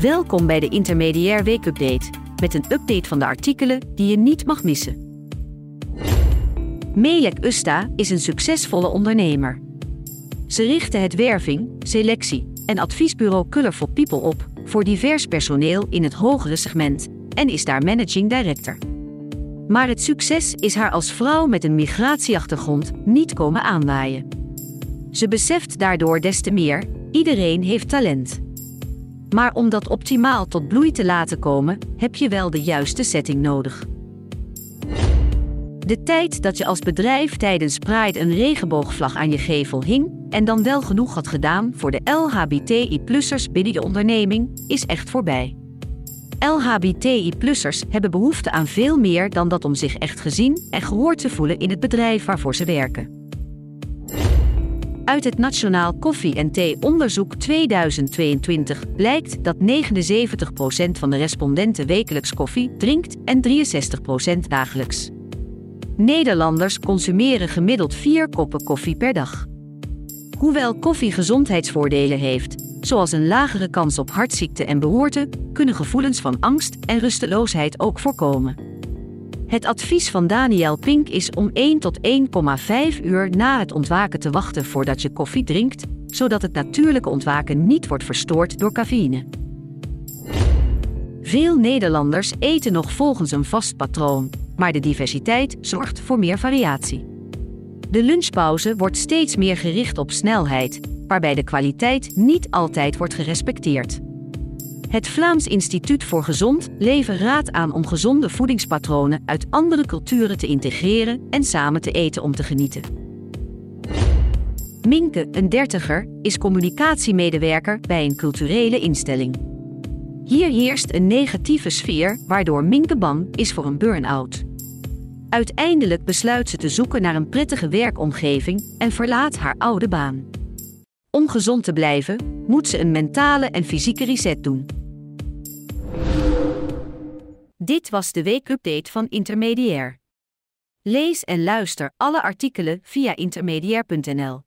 Welkom bij de Intermediair Weekupdate met een update van de artikelen die je niet mag missen. Mejek Usta is een succesvolle ondernemer. Ze richtte het werving, selectie en adviesbureau Colorful People op voor divers personeel in het hogere segment en is daar managing director. Maar het succes is haar als vrouw met een migratieachtergrond niet komen aanwaaien. Ze beseft daardoor des te meer: iedereen heeft talent. Maar om dat optimaal tot bloei te laten komen, heb je wel de juiste setting nodig. De tijd dat je als bedrijf tijdens Pride een regenboogvlag aan je gevel hing en dan wel genoeg had gedaan voor de LHBTI-plussers binnen je onderneming, is echt voorbij. LHBTI-plussers hebben behoefte aan veel meer dan dat om zich echt gezien en gehoord te voelen in het bedrijf waarvoor ze werken. Uit het Nationaal Koffie- en Thee-onderzoek 2022 blijkt dat 79% van de respondenten wekelijks koffie drinkt en 63% dagelijks. Nederlanders consumeren gemiddeld 4 koppen koffie per dag. Hoewel koffie gezondheidsvoordelen heeft, zoals een lagere kans op hartziekte en beroerte, kunnen gevoelens van angst en rusteloosheid ook voorkomen. Het advies van Daniel Pink is om 1 tot 1,5 uur na het ontwaken te wachten voordat je koffie drinkt, zodat het natuurlijke ontwaken niet wordt verstoord door cafeïne. Veel Nederlanders eten nog volgens een vast patroon, maar de diversiteit zorgt voor meer variatie. De lunchpauze wordt steeds meer gericht op snelheid, waarbij de kwaliteit niet altijd wordt gerespecteerd. Het Vlaams Instituut voor Gezond Leven raadt aan om gezonde voedingspatronen uit andere culturen te integreren en samen te eten om te genieten. Minke, een dertiger, is communicatiemedewerker bij een culturele instelling. Hier heerst een negatieve sfeer, waardoor Minke bang is voor een burn-out. Uiteindelijk besluit ze te zoeken naar een prettige werkomgeving en verlaat haar oude baan. Om gezond te blijven, moet ze een mentale en fysieke reset doen. Dit was de weekupdate van Intermediair. Lees en luister alle artikelen via intermediair.nl.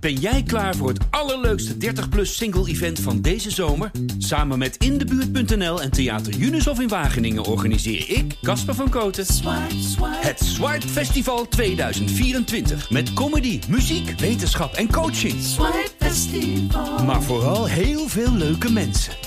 Ben jij klaar voor het allerleukste 30-plus single-event van deze zomer? Samen met Indebuurt.nl en Theater Unisof in Wageningen organiseer ik, Casper van Koten, het Swipe Festival 2024. Met comedy, muziek, wetenschap en coaching. Maar vooral heel veel leuke mensen.